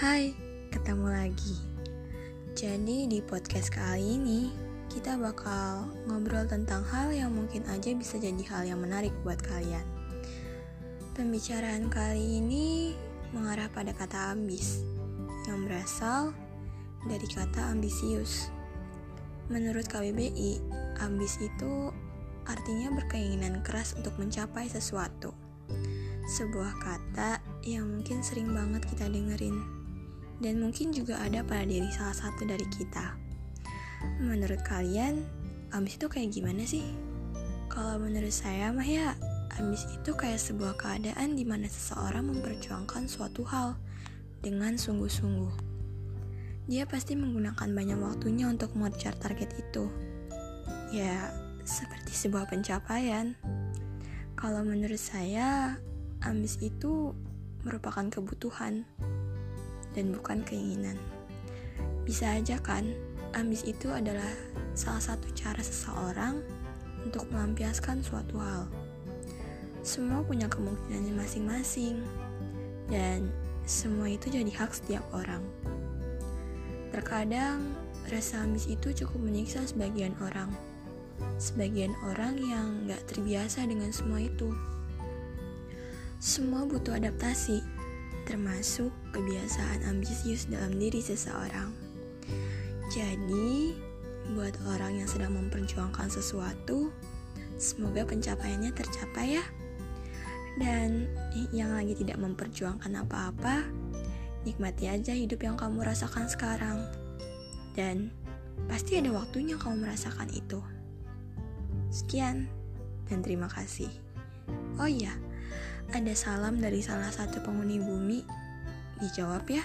Hai, ketemu lagi. Jadi di podcast kali ini kita bakal ngobrol tentang hal yang mungkin aja bisa jadi hal yang menarik buat kalian. Pembicaraan kali ini mengarah pada kata ambis yang berasal dari kata ambisius. Menurut KBBI, ambis itu artinya berkeinginan keras untuk mencapai sesuatu. Sebuah kata yang mungkin sering banget kita dengerin dan mungkin juga ada pada diri salah satu dari kita. Menurut kalian, ambis itu kayak gimana sih? Kalau menurut saya mah ya, ambis itu kayak sebuah keadaan di mana seseorang memperjuangkan suatu hal dengan sungguh-sungguh. Dia pasti menggunakan banyak waktunya untuk mengejar target itu. Ya, seperti sebuah pencapaian. Kalau menurut saya, ambis itu merupakan kebutuhan dan bukan keinginan. Bisa aja kan, ambis itu adalah salah satu cara seseorang untuk melampiaskan suatu hal. Semua punya kemungkinannya masing-masing, dan semua itu jadi hak setiap orang. Terkadang, rasa ambis itu cukup menyiksa sebagian orang. Sebagian orang yang gak terbiasa dengan semua itu. Semua butuh adaptasi, termasuk kebiasaan ambisius dalam diri seseorang. Jadi, buat orang yang sedang memperjuangkan sesuatu, semoga pencapaiannya tercapai ya. Dan yang lagi tidak memperjuangkan apa-apa, nikmati aja hidup yang kamu rasakan sekarang. Dan pasti ada waktunya kamu merasakan itu. Sekian, dan terima kasih. Oh iya, ada salam dari salah satu penghuni bumi. Dijawab ya.